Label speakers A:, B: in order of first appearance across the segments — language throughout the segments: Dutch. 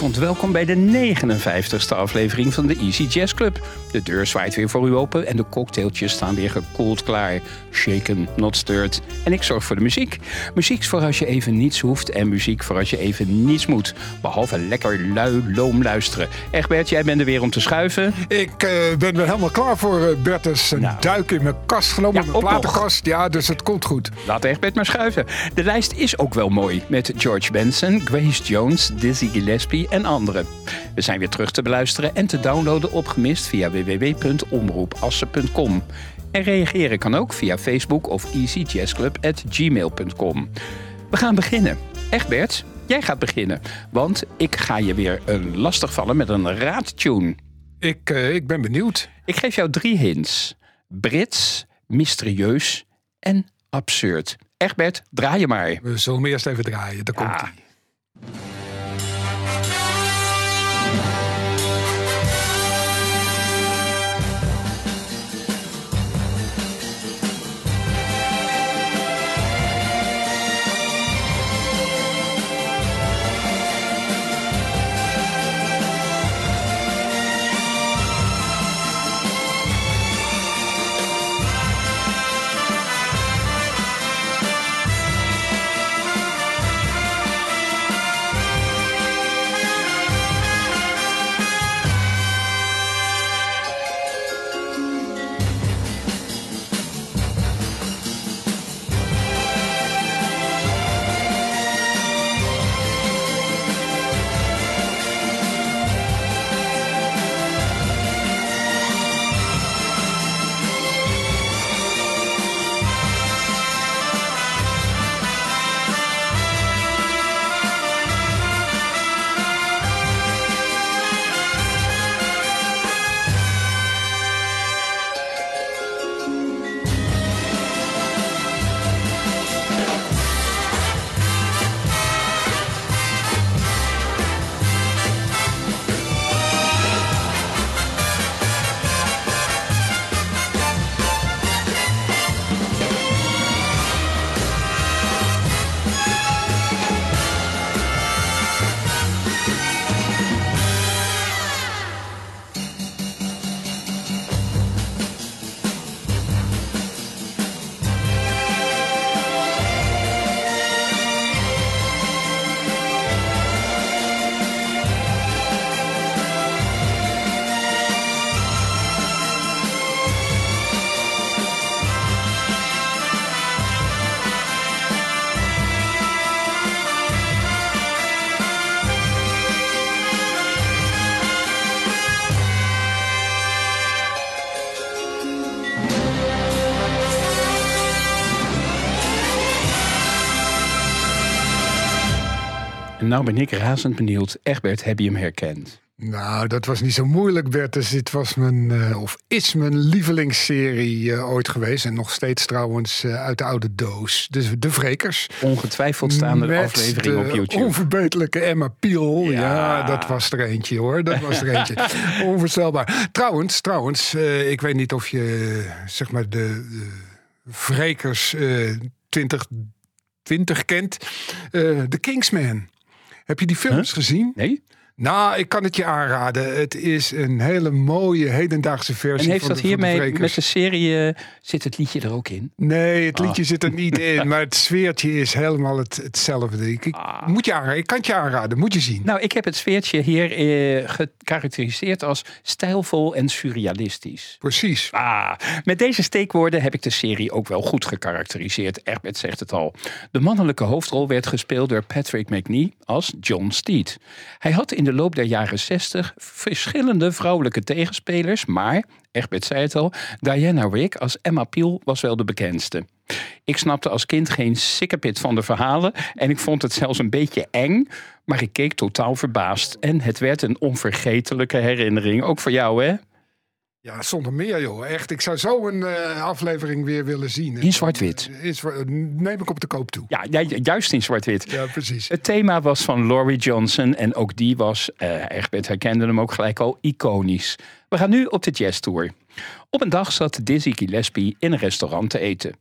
A: Goedenavond, welkom bij de 59ste aflevering van de Easy Jazz Club. De deur zwaait weer voor u open en de cocktailtjes staan weer gekoeld klaar. Shaken, not stirred. En ik zorg voor de muziek. Muziek voor als je even niets hoeft en muziek voor als je even niets moet. Behalve lekker lui, loom luisteren. Egbert, jij bent er weer om te schuiven.
B: Ik uh, ben er helemaal klaar voor, uh, Bertus. Een nou. duik in mijn kast genomen, ja, mijn platenkast. Ja, dus het komt goed.
A: Laat Egbert maar schuiven. De lijst is ook wel mooi. Met George Benson, Grace Jones, Dizzy Gillespie en anderen. We zijn weer terug te beluisteren en te downloaden op gemist via www.omroepassen.com. En reageren kan ook via Facebook of easyjazzclub.gmail.com. We gaan beginnen. Egbert, jij gaat beginnen. Want ik ga je weer een lastig vallen met een raadtune.
B: Ik, uh, ik ben benieuwd.
A: Ik geef jou drie hints. Brits, mysterieus en absurd. Egbert, draai je maar.
B: We zullen hem eerst even draaien. Daar komt hij.
A: Nou ben ik razend benieuwd. Egbert, heb je hem herkend?
B: Nou, dat was niet zo moeilijk, Bert. Dus dit was mijn, uh, of is mijn lievelingsserie uh, ooit geweest. En nog steeds trouwens uh, uit de oude doos. Dus De Vrekers.
A: Ongetwijfeld staan er afleveringen op YouTube.
B: onverbeterlijke Emma Piel. Ja. ja. dat was er eentje hoor. Dat was er eentje. Onvoorstelbaar. Trouwens, trouwens. ik weet niet of je, zeg maar, de, de Vrekers 2020 kent. De Kingsman. Heb je die films gezien?
A: Nee.
B: Nou, ik kan het je aanraden. Het is een hele mooie hedendaagse versie.
A: En heeft
B: van
A: dat hiermee met de serie uh, zit het liedje er ook in?
B: Nee, het liedje ah. zit er niet in, maar het sfeertje is helemaal het, hetzelfde. Ik, ah. moet je aanraden, ik kan het je aanraden, moet je zien.
A: Nou, ik heb het sfeertje hier uh, gekarakteriseerd als stijlvol en surrealistisch.
B: Precies.
A: Ah, met deze steekwoorden heb ik de serie ook wel goed gekarakteriseerd. Erbert zegt het al. De mannelijke hoofdrol werd gespeeld door Patrick McNee als John Steed. Hij had in de loop der jaren 60 verschillende vrouwelijke tegenspelers, maar, Egbert zei het al, Diana Rick als Emma Peel was wel de bekendste. Ik snapte als kind geen sikkepit van de verhalen en ik vond het zelfs een beetje eng, maar ik keek totaal verbaasd. En het werd een onvergetelijke herinnering, ook voor jou hè?
B: Ja, zonder meer joh. Echt, ik zou zo een uh, aflevering weer willen zien.
A: In zwart-wit.
B: Uh, neem ik op de koop toe.
A: Ja, juist in zwart-wit.
B: Ja, precies.
A: Het thema was van Laurie Johnson en ook die was, uh, Egbert herkende hem ook gelijk al, iconisch. We gaan nu op de jazz tour. Op een dag zat Dizzy Gillespie in een restaurant te eten.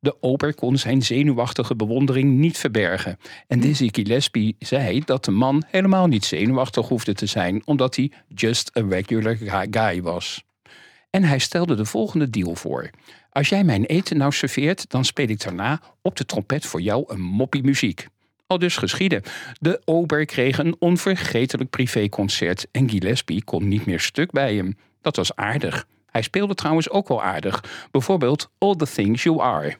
A: De ober kon zijn zenuwachtige bewondering niet verbergen. En Dizzy Gillespie zei dat de man helemaal niet zenuwachtig hoefde te zijn, omdat hij just a regular guy was. En hij stelde de volgende deal voor. Als jij mijn eten nou serveert, dan speel ik daarna op de trompet voor jou een moppie muziek. Al dus geschieden. De ober kreeg een onvergetelijk privéconcert en Gillespie kon niet meer stuk bij hem. Dat was aardig. Hij speelde trouwens ook wel aardig. Bijvoorbeeld All the Things You Are.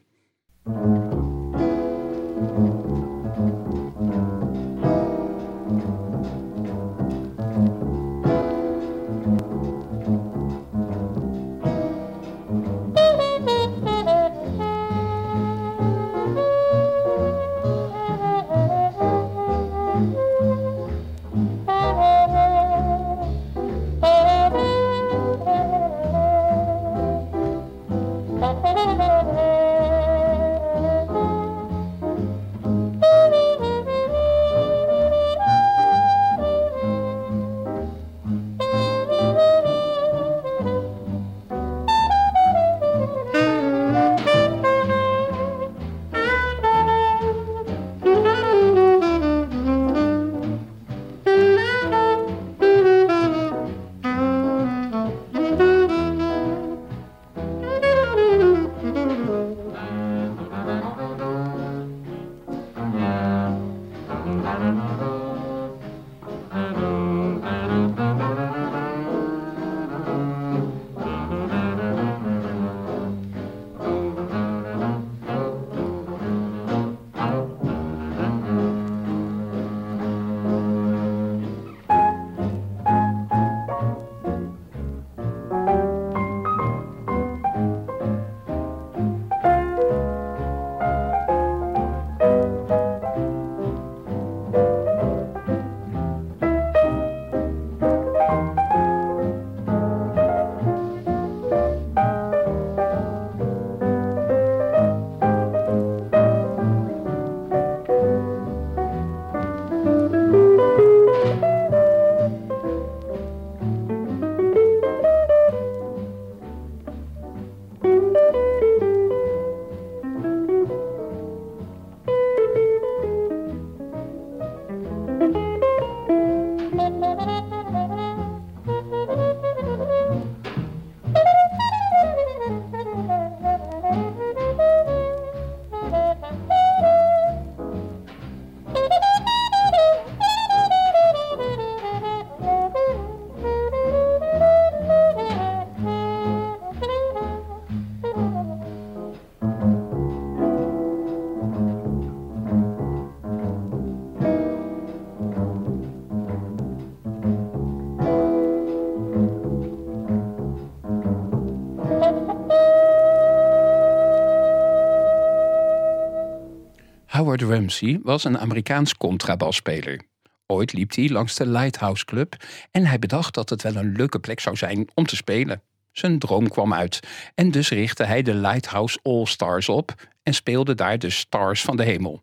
A: Was een Amerikaans contrabasspeler. Ooit liep hij langs de Lighthouse Club en hij bedacht dat het wel een leuke plek zou zijn om te spelen. Zijn droom kwam uit en dus richtte hij de Lighthouse All Stars op en speelde daar de Stars van de Hemel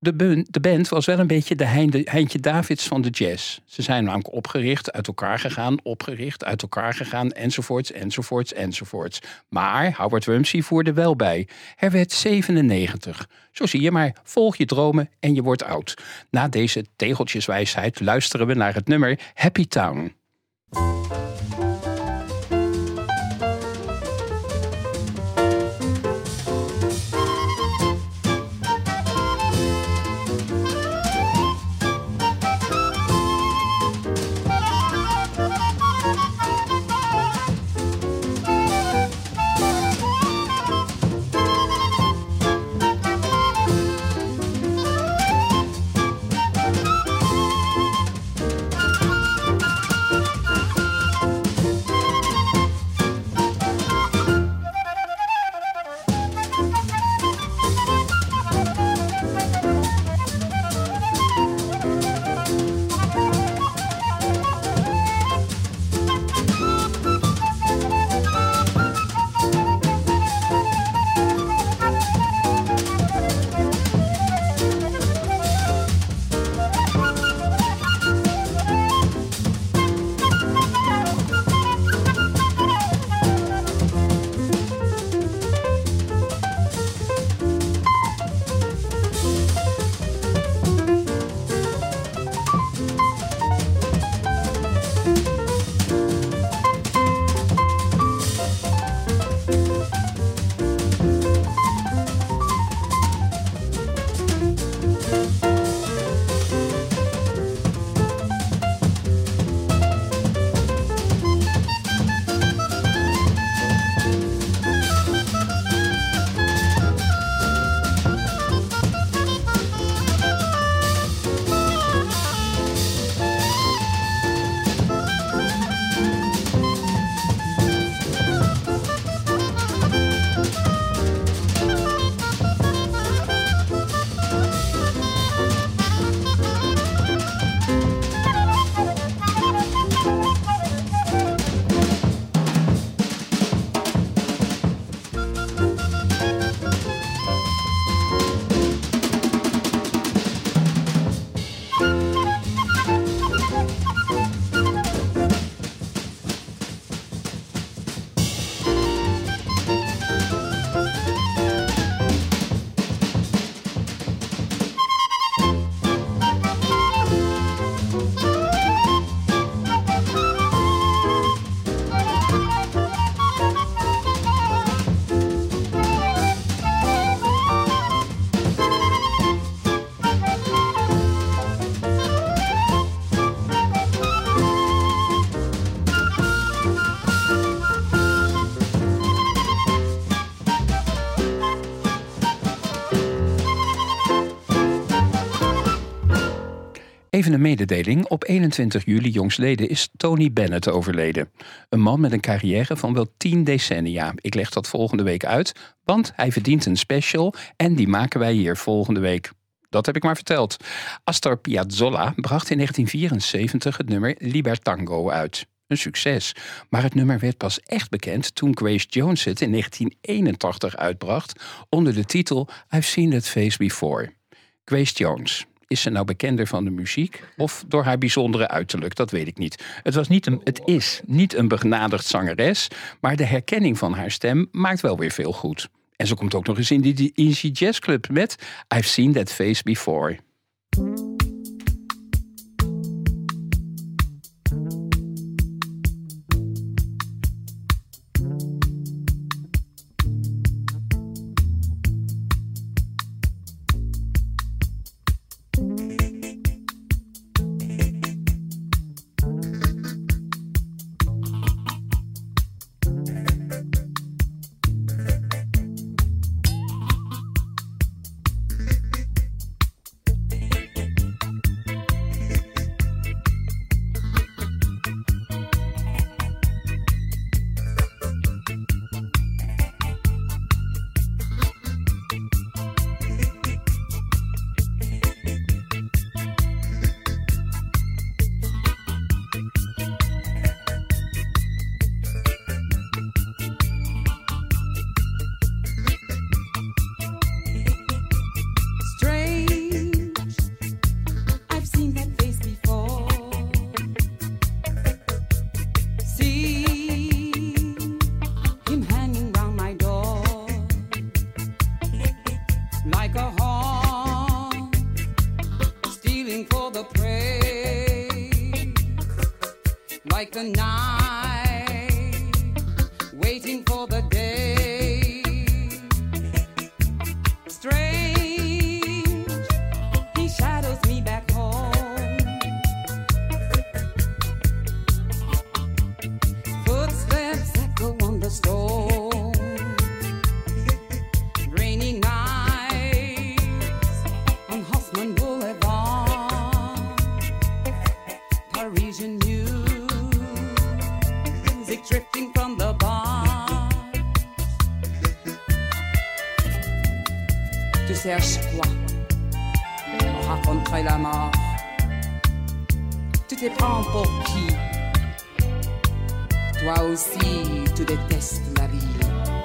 A: de, de band was wel een beetje de Heintje Davids van de jazz. Ze zijn namelijk opgericht, uit elkaar gegaan, opgericht, uit elkaar gegaan, enzovoorts, enzovoorts, enzovoorts. Maar Howard Rumsey voerde wel bij. Er werd 97. Zo zie je maar, volg je dromen en je wordt oud. Na deze tegeltjeswijsheid luisteren we naar het nummer Happy Town.
C: Even een mededeling. Op 21 juli jongstleden is Tony Bennett overleden. Een man met een carrière van wel 10 decennia. Ik leg dat volgende week uit, want hij verdient een special en die maken wij hier volgende week. Dat heb ik maar verteld. Astor Piazzolla bracht in 1974 het nummer Libertango uit. Een succes. Maar het nummer werd pas echt bekend toen Grace Jones het in 1981 uitbracht onder de titel I've Seen That Face Before. Grace Jones. Is ze nou bekender van de muziek of door haar bijzondere uiterlijk? Dat weet ik niet. Het, was niet een, het is niet een begenadigd zangeres, maar de herkenning van haar stem maakt wel weer veel goed. En ze komt ook nog eens in die Easy Jazz Club met I've Seen That Face Before. tonight. pour qui Toi aussi, tu détestes la vie.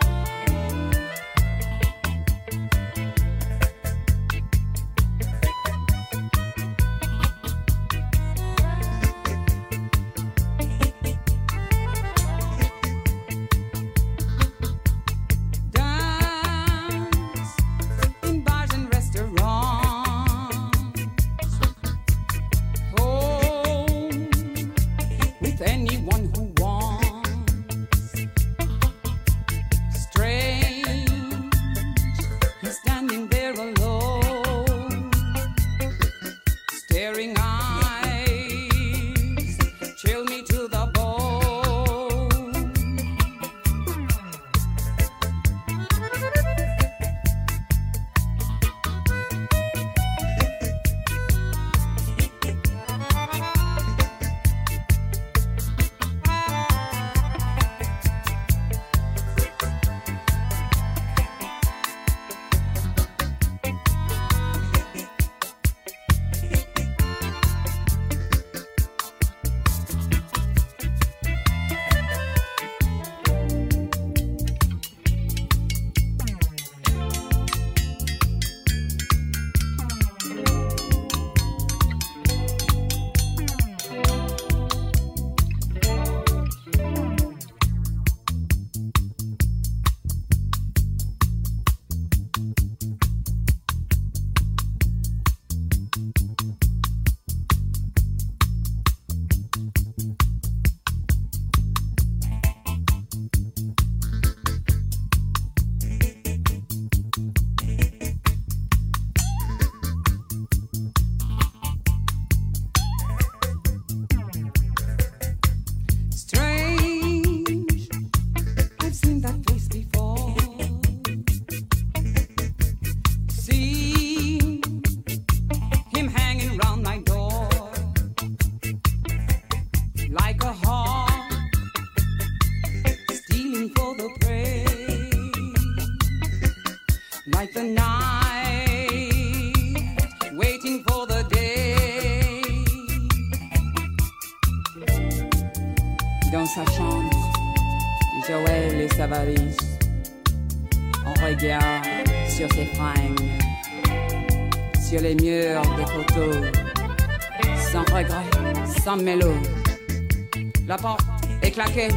C: La porte est claquée.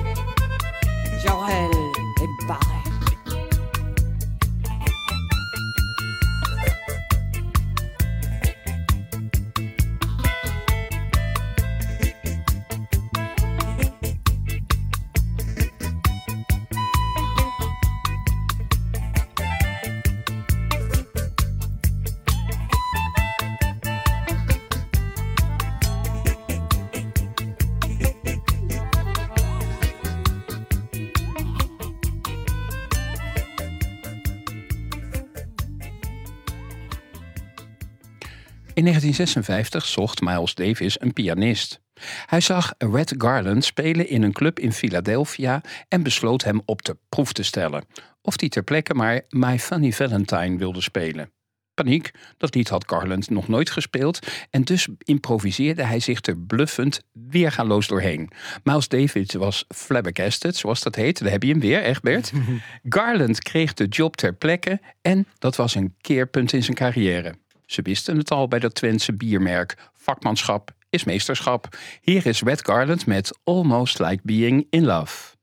A: In 1956 zocht Miles Davis een pianist. Hij zag Red Garland spelen in een club in Philadelphia en besloot hem op de proef te stellen. Of hij ter plekke maar My Funny Valentine wilde spelen. Paniek, dat lied had Garland nog nooit gespeeld en dus improviseerde hij zich er bluffend weergaloos doorheen. Miles Davis was flabbergasted, zoals dat heet. Daar heb je hem weer, echt Bert. Garland kreeg de job ter plekke en dat was een keerpunt in zijn carrière. Ze wisten het al bij dat Twentse biermerk. Vakmanschap is meesterschap. Hier is Red Garland met Almost Like Being in Love.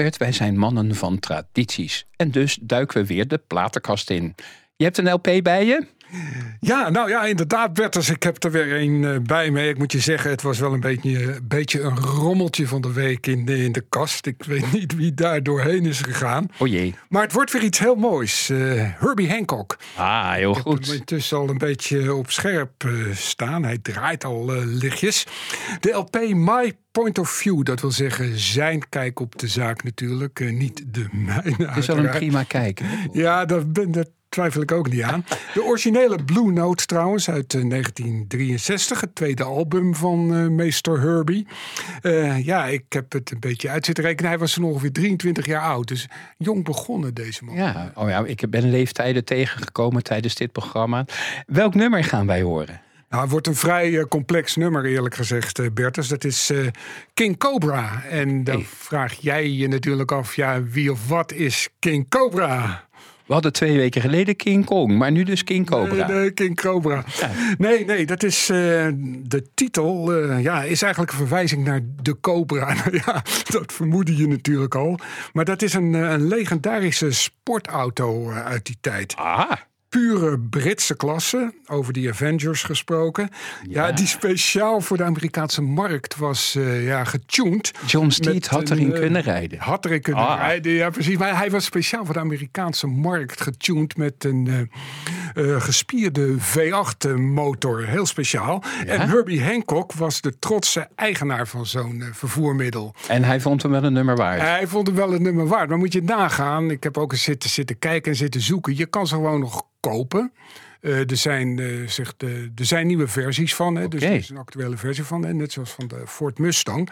A: Wij zijn mannen van tradities. En dus duiken we weer de platenkast in. Je hebt een LP bij je?
B: Ja, nou ja, inderdaad, Berters. Ik heb er weer een uh, bij me. Ik moet je zeggen, het was wel een beetje, beetje een rommeltje van de week in de, in de kast. Ik weet niet wie daar doorheen is gegaan.
A: O jee.
B: Maar het wordt weer iets heel moois. Uh, Herbie Hancock.
A: Ah, heel
B: ik
A: goed.
B: Ik intussen al een beetje op scherp uh, staan. Hij draait al lichtjes. De LP My point of view. Dat wil zeggen zijn kijk op de zaak natuurlijk. niet de mijne.
A: Het is wel een prima kijk.
B: Ja, dat, ben, dat twijfel ik ook niet aan. De originele Blue Note trouwens uit 1963, het tweede album van uh, meester Herbie. Uh, ja, ik heb het een beetje uit zitten rekenen. Hij was toen ongeveer 23 jaar oud, dus jong begonnen deze man.
A: Ja, oh ja ik ben leeftijden tegengekomen tijdens dit programma. Welk nummer gaan wij horen?
B: Nou, het wordt een vrij uh, complex nummer, eerlijk gezegd, Bertus. Dat is uh, King Cobra. En dan hey. vraag jij je natuurlijk af, ja, wie of wat is King Cobra?
A: We hadden twee weken geleden King Kong, maar nu dus King Cobra.
B: Nee, nee King Cobra. Ja. Nee, nee, dat is uh, de titel. Uh, ja, is eigenlijk een verwijzing naar de Cobra. Ja, dat vermoedde je natuurlijk al. Maar dat is een, een legendarische sportauto uit die tijd.
A: Ah
B: pure Britse klasse, over die Avengers gesproken. Ja, ja die speciaal voor de Amerikaanse markt was uh, ja, getuned.
A: John Steed had erin uh, kunnen rijden.
B: Had erin kunnen ah. rijden, ja precies. Maar hij was speciaal voor de Amerikaanse markt getuned met een uh, gespierde V8 motor. Heel speciaal. Ja? En Herbie Hancock was de trotse eigenaar van zo'n vervoermiddel.
A: En hij vond hem wel een nummer waard.
B: Hij vond hem wel een nummer waard. Maar moet je nagaan, ik heb ook eens zitten, zitten kijken en zitten zoeken. Je kan ze gewoon nog kopen. Uh, er, zijn, uh, zeg de, er zijn nieuwe versies van. Hè, okay. Dus er is een actuele versie van. Hè, net zoals van de Ford Mustang.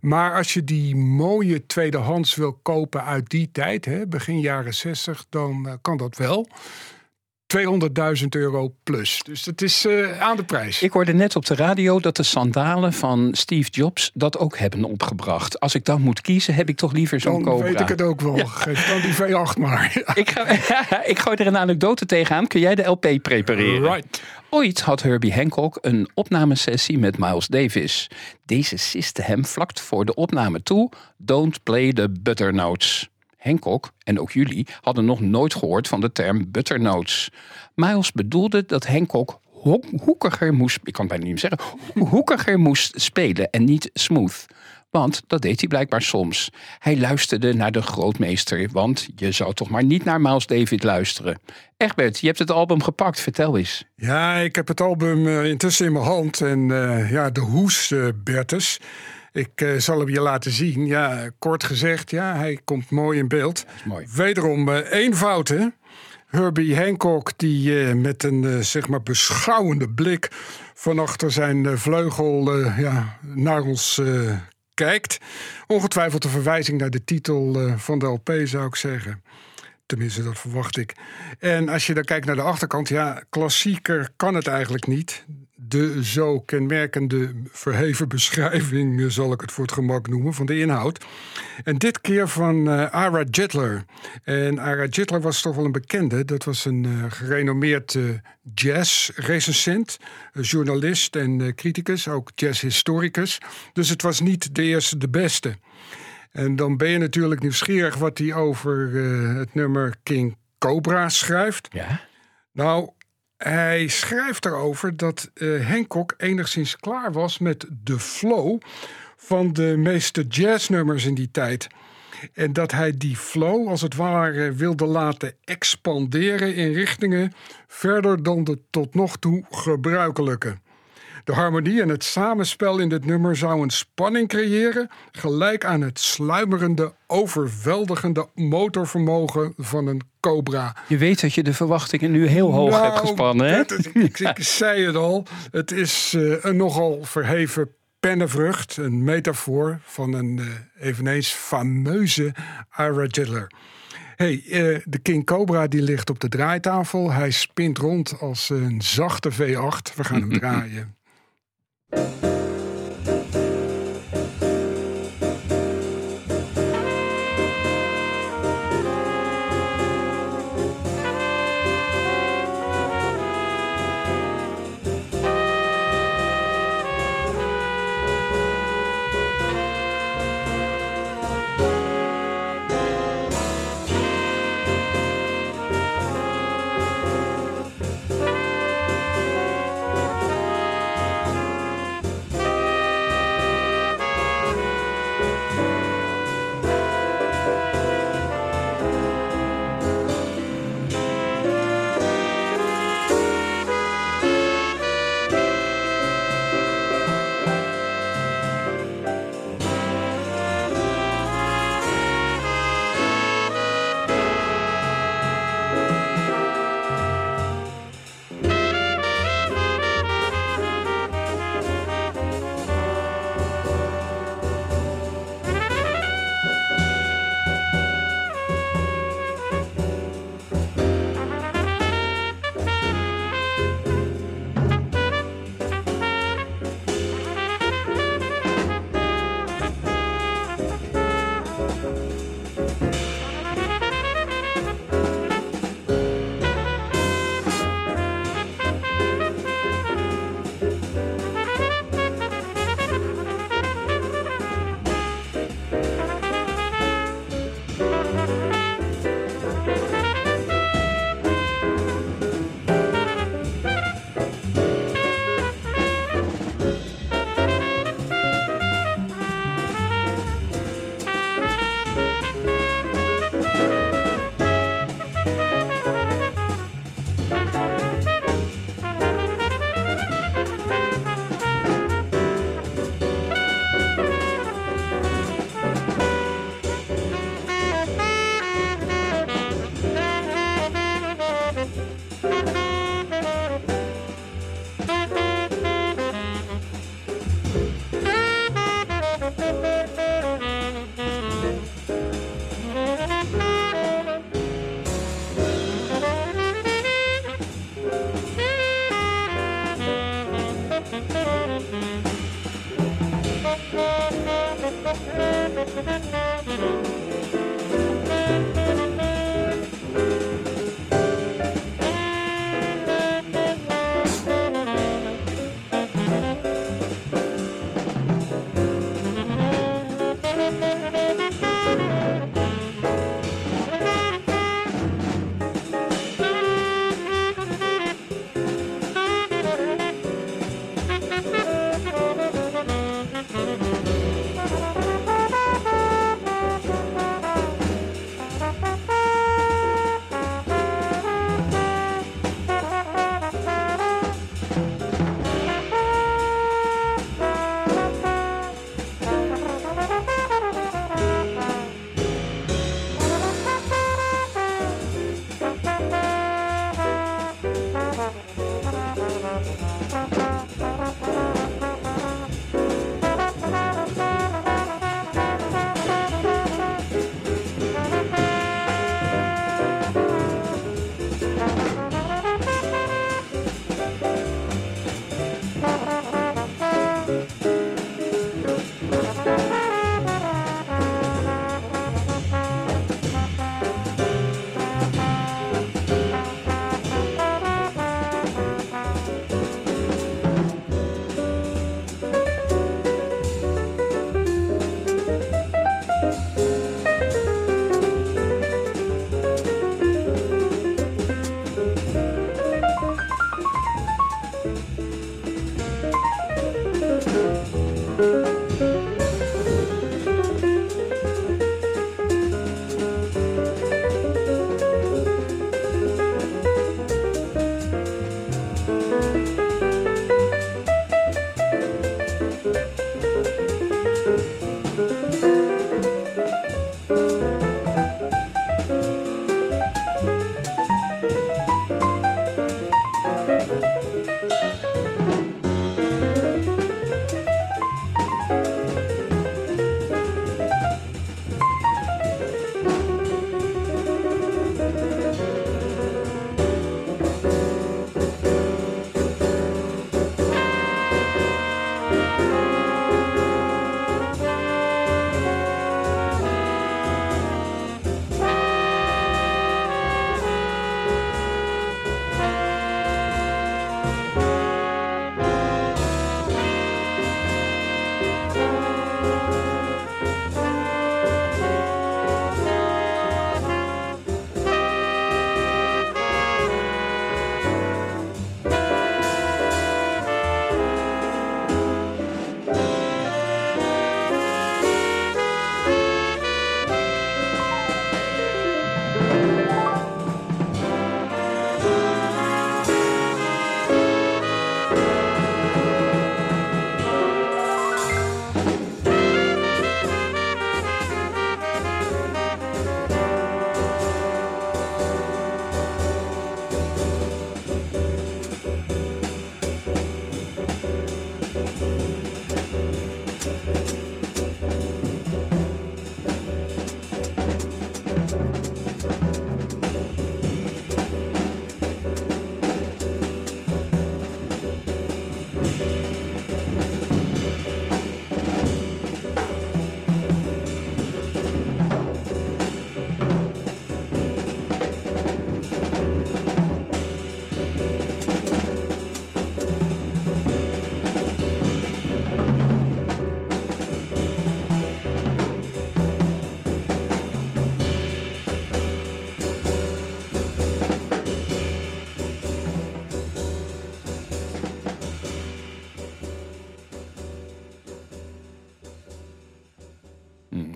B: Maar als je die mooie tweedehands wil kopen uit die tijd, hè, begin jaren 60, dan uh, kan dat wel. 200.000 euro plus. Dus dat is uh, aan de prijs.
A: Ik hoorde net op de radio dat de sandalen van Steve Jobs dat ook hebben opgebracht. Als ik dan moet kiezen, heb ik toch liever zo'n Cobra.
B: Dan weet ik het ook wel. Ja. Geef dan die V8 maar. Ja.
A: Ik, ga, ik gooi er een anekdote tegenaan. Kun jij de LP prepareren?
B: Right.
A: Ooit had Herbie Hancock een opnamesessie met Miles Davis. Deze siste hem vlak voor de opname toe: Don't play the butternotes. Hancock en ook jullie hadden nog nooit gehoord van de term butternotes. Miles bedoelde dat ho hoekiger moest, ik kan het bijna niet zeggen, hoekiger moest spelen en niet smooth. Want dat deed hij blijkbaar soms. Hij luisterde naar de grootmeester, want je zou toch maar niet naar Miles David luisteren. Egbert, je hebt het album gepakt, vertel eens.
B: Ja, ik heb het album uh, intussen in mijn hand en uh, ja, de hoes, uh, Bertus. Ik uh, zal hem je laten zien. Ja, kort gezegd, ja, hij komt mooi in beeld.
A: Mooi.
B: Wederom uh, één fout, hè? Herbie Hancock, die uh, met een zeg maar beschouwende blik van achter zijn vleugel ja, naar ons kijkt. Ongetwijfeld een verwijzing naar de titel van de LP, zou ik zeggen. Tenminste, dat verwacht ik. En als je dan kijkt naar de achterkant, ja, klassieker kan het eigenlijk niet de zo kenmerkende verheven beschrijving, zal ik het voor het gemak noemen, van de inhoud. En dit keer van uh, Ara Jitler. En Ara Jitler was toch wel een bekende. Dat was een uh, gerenommeerd uh, jazz-recensent, journalist en criticus, ook jazzhistoricus. Dus het was niet de eerste, de beste. En dan ben je natuurlijk nieuwsgierig wat hij over het nummer King Cobra schrijft.
A: Ja.
B: Nou, hij schrijft erover dat uh, Hancock enigszins klaar was met de flow van de meeste jazznummers in die tijd. En dat hij die flow als het ware wilde laten expanderen in richtingen verder dan de tot nog toe gebruikelijke. De harmonie en het samenspel in dit nummer zou een spanning creëren, gelijk aan het sluimerende, overweldigende motorvermogen van een Cobra.
A: Je weet dat je de verwachtingen nu heel hoog
B: nou,
A: hebt gespannen. Hè?
B: Ik, ik, zei het al, het is uh, een nogal verheven pennenvrucht, een metafoor van een uh, eveneens fameuze Ira. Hey, uh, de King Cobra die ligt op de draaitafel. Hij spint rond als een zachte V8. We gaan hem draaien. Thank you.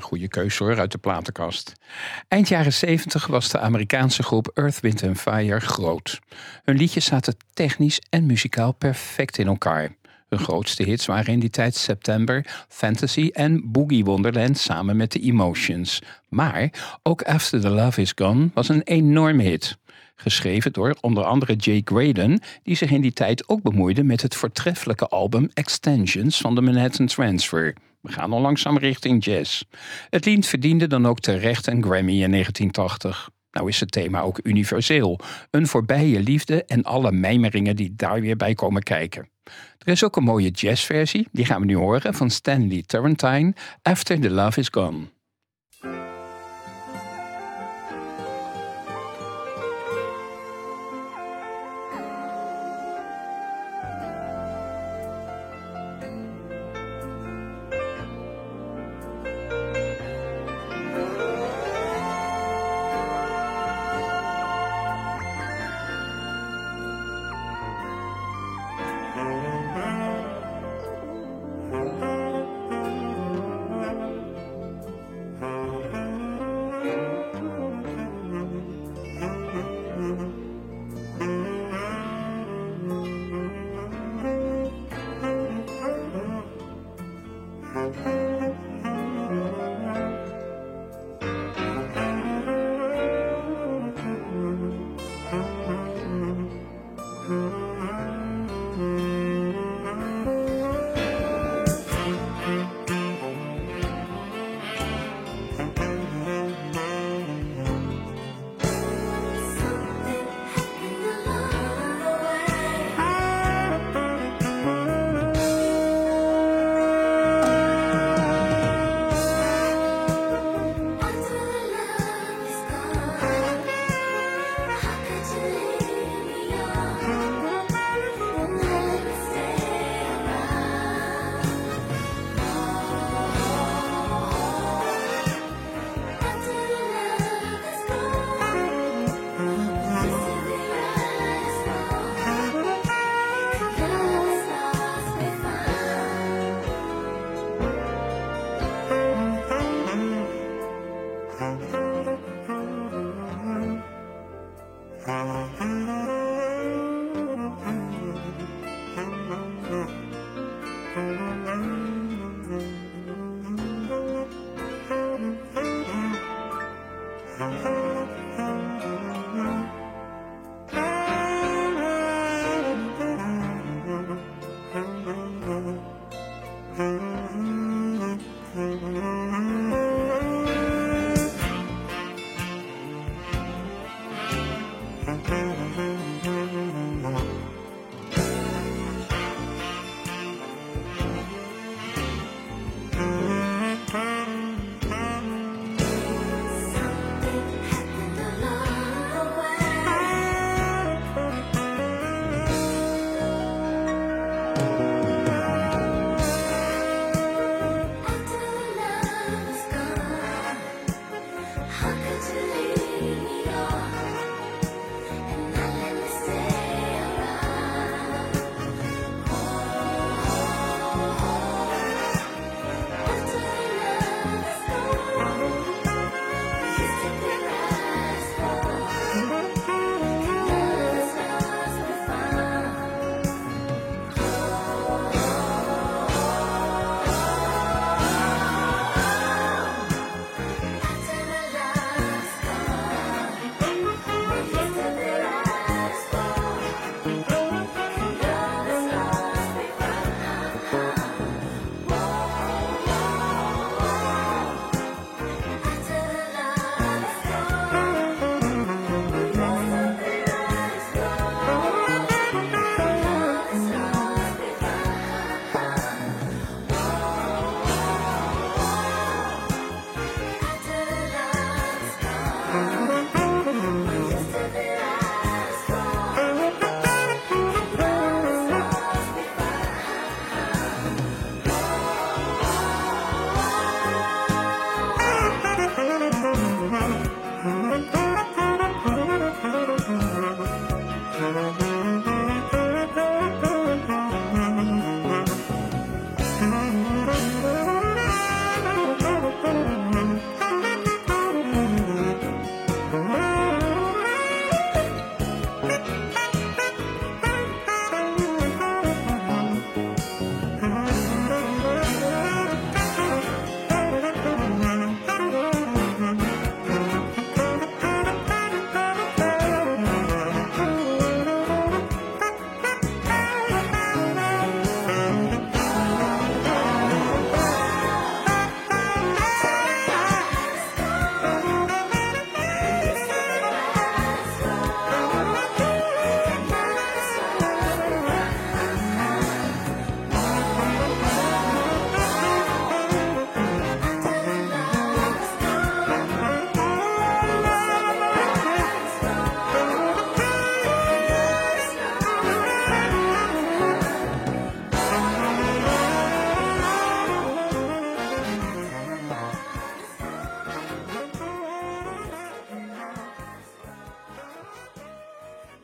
A: Goede keus hoor, uit de platenkast. Eind jaren 70 was de Amerikaanse groep Earth, Wind Fire groot. Hun liedjes zaten technisch en muzikaal perfect in elkaar. Hun grootste hits waren in die tijd September, Fantasy en Boogie Wonderland samen met de Emotions. Maar ook After the Love Is Gone was een enorme hit. Geschreven door onder andere Jake Graydon, die zich in die tijd ook bemoeide met het voortreffelijke album Extensions van de Manhattan Transfer. We gaan al langzaam richting jazz. Het lied verdiende dan ook terecht een Grammy in 1980. Nou is het thema ook universeel. Een voorbije liefde en alle mijmeringen die daar weer bij komen kijken. Er is ook een mooie jazzversie, die gaan we nu horen, van Stanley Turrentine, After the Love is Gone.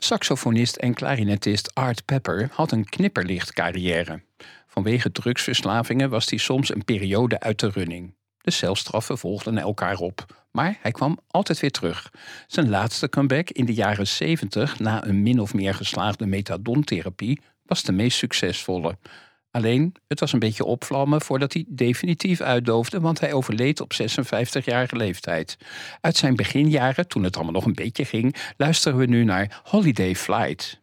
A: Saxofonist en klarinetist Art Pepper had een knipperlicht carrière. Vanwege drugsverslavingen was hij soms een periode uit de running. De celstraffen volgden elkaar op, maar hij kwam altijd weer terug. Zijn laatste comeback in de jaren 70 na een min of meer geslaagde methadontherapie was de meest succesvolle. Alleen, het was een beetje opvlammen voordat hij definitief uitdoofde, want hij overleed op 56-jarige leeftijd. Uit zijn beginjaren, toen het allemaal nog een beetje ging, luisteren we nu naar Holiday Flight.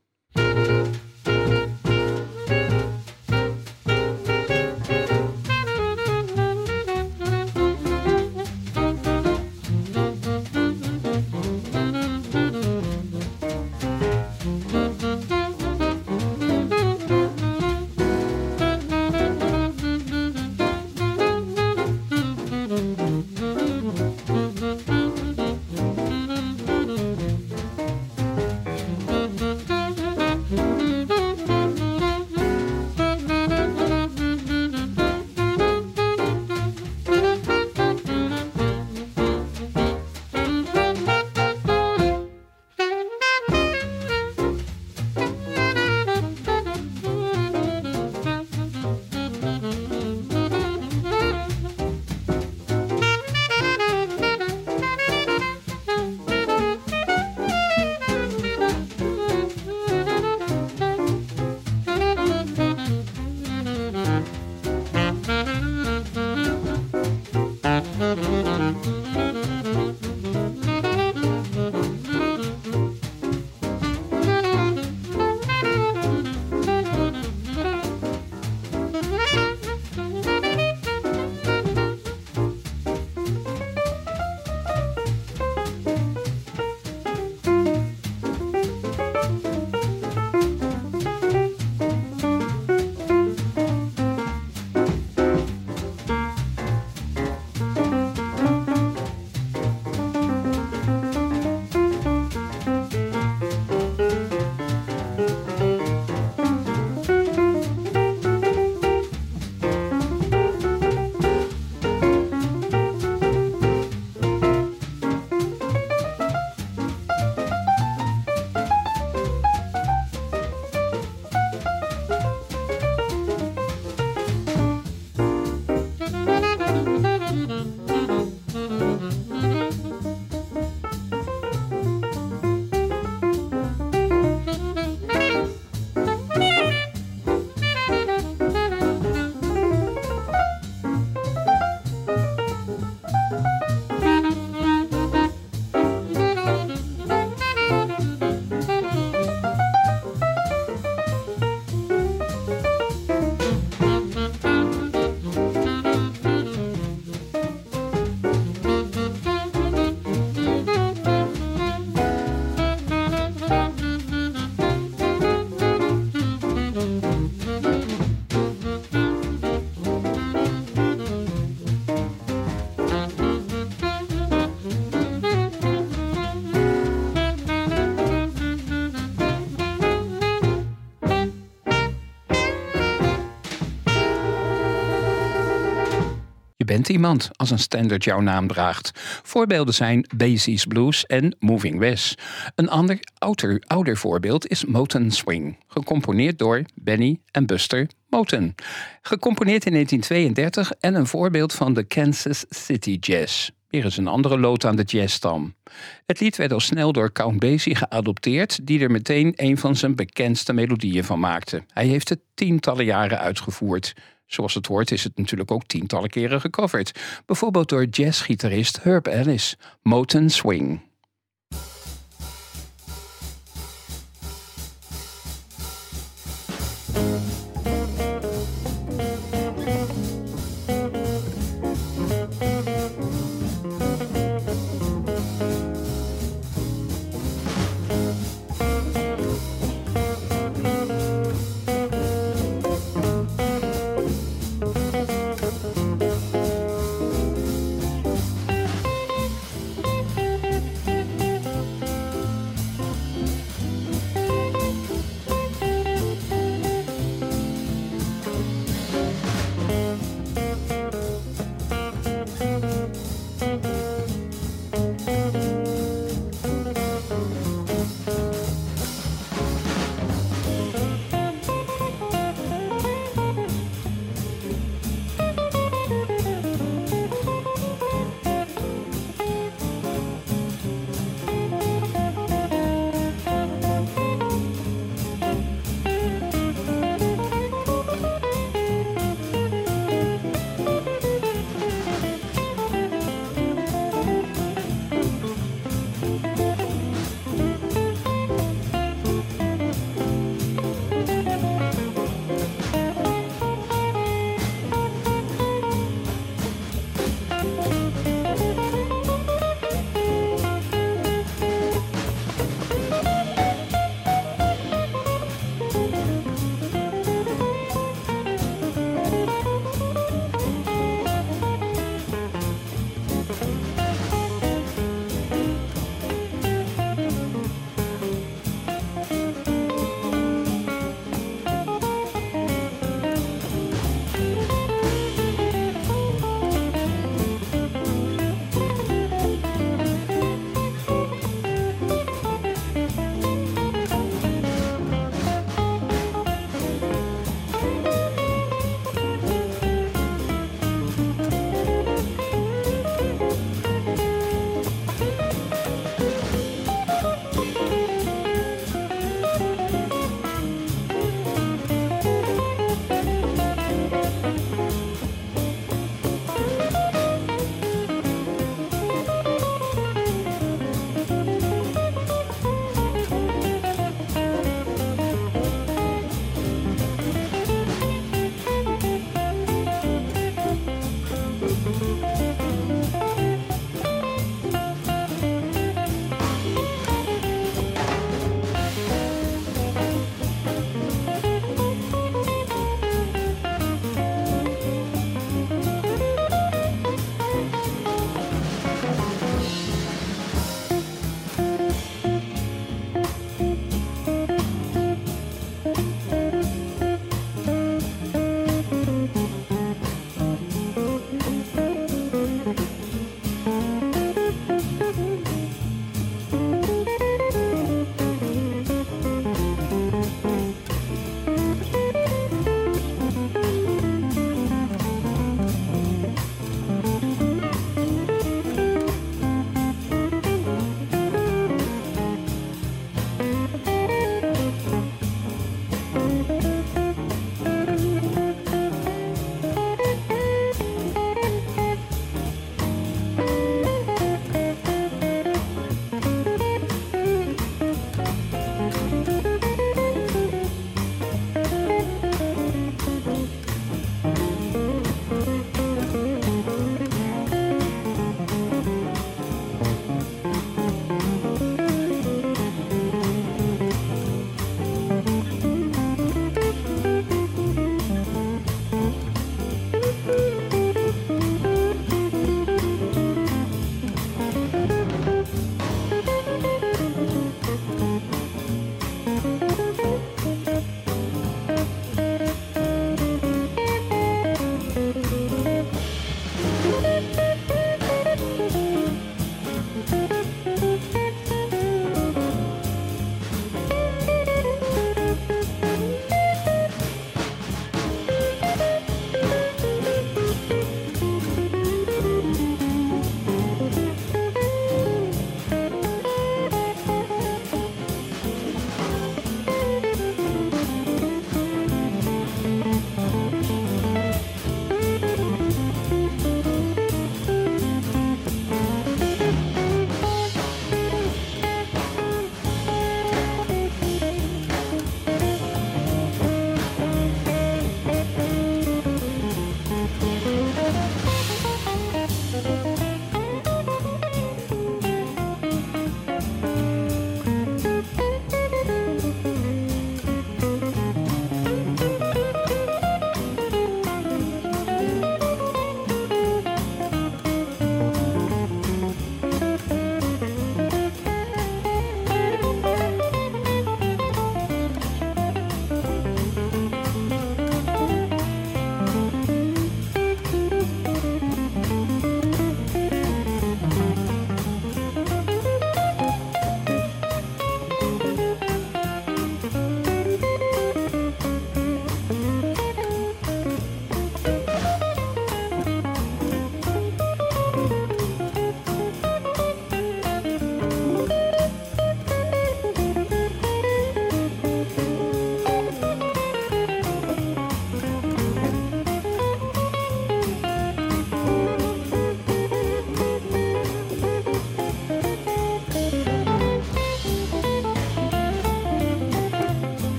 A: Iemand als een standard jouw naam draagt. Voorbeelden zijn Basie's Blues en Moving West. Een ander ouder, ouder voorbeeld is Moten Swing, gecomponeerd door Benny en Buster Moten. Gecomponeerd in 1932 en een voorbeeld van de Kansas City Jazz. Weer eens een andere lood aan de jazzstam. Het lied werd al snel door Count Basie geadopteerd, die er meteen een van zijn bekendste melodieën van maakte. Hij heeft het tientallen jaren uitgevoerd. Zoals het hoort is het natuurlijk ook tientallen keren gecoverd. Bijvoorbeeld door jazzgitarist Herb Ellis, Moten Swing.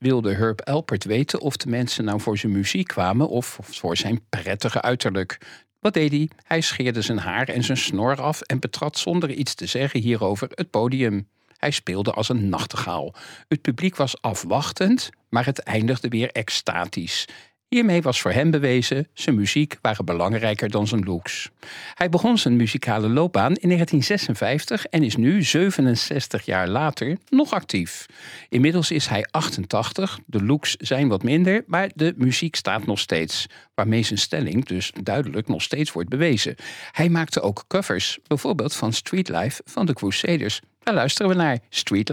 A: Wilde Herb Alpert weten of de mensen nou voor zijn muziek kwamen of voor zijn prettige uiterlijk. Wat deed hij? Hij scheerde zijn haar en zijn snor af en betrad zonder iets te zeggen hierover het podium. Hij speelde als een nachtegaal. Het publiek was afwachtend, maar het eindigde weer extatisch. Hiermee was voor hem bewezen, zijn muziek waren belangrijker dan zijn looks. Hij begon zijn muzikale loopbaan in 1956 en is nu, 67 jaar later, nog actief. Inmiddels is hij 88, de looks zijn wat minder, maar de muziek staat nog steeds. Waarmee zijn stelling dus duidelijk nog steeds wordt bewezen. Hij maakte ook covers, bijvoorbeeld van Street Life van de Crusaders. Daar luisteren we naar Street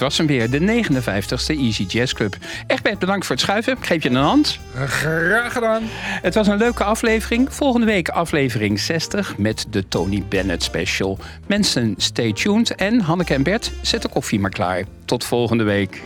A: was hem weer, de 59ste Easy Jazz Club. Egbert, bedankt voor het schuiven. Ik geef je een hand.
B: Graag gedaan.
A: Het was een leuke aflevering. Volgende week aflevering 60 met de Tony Bennett special. Mensen, stay tuned. En Hanneke en Bert, zet de koffie maar klaar. Tot volgende week.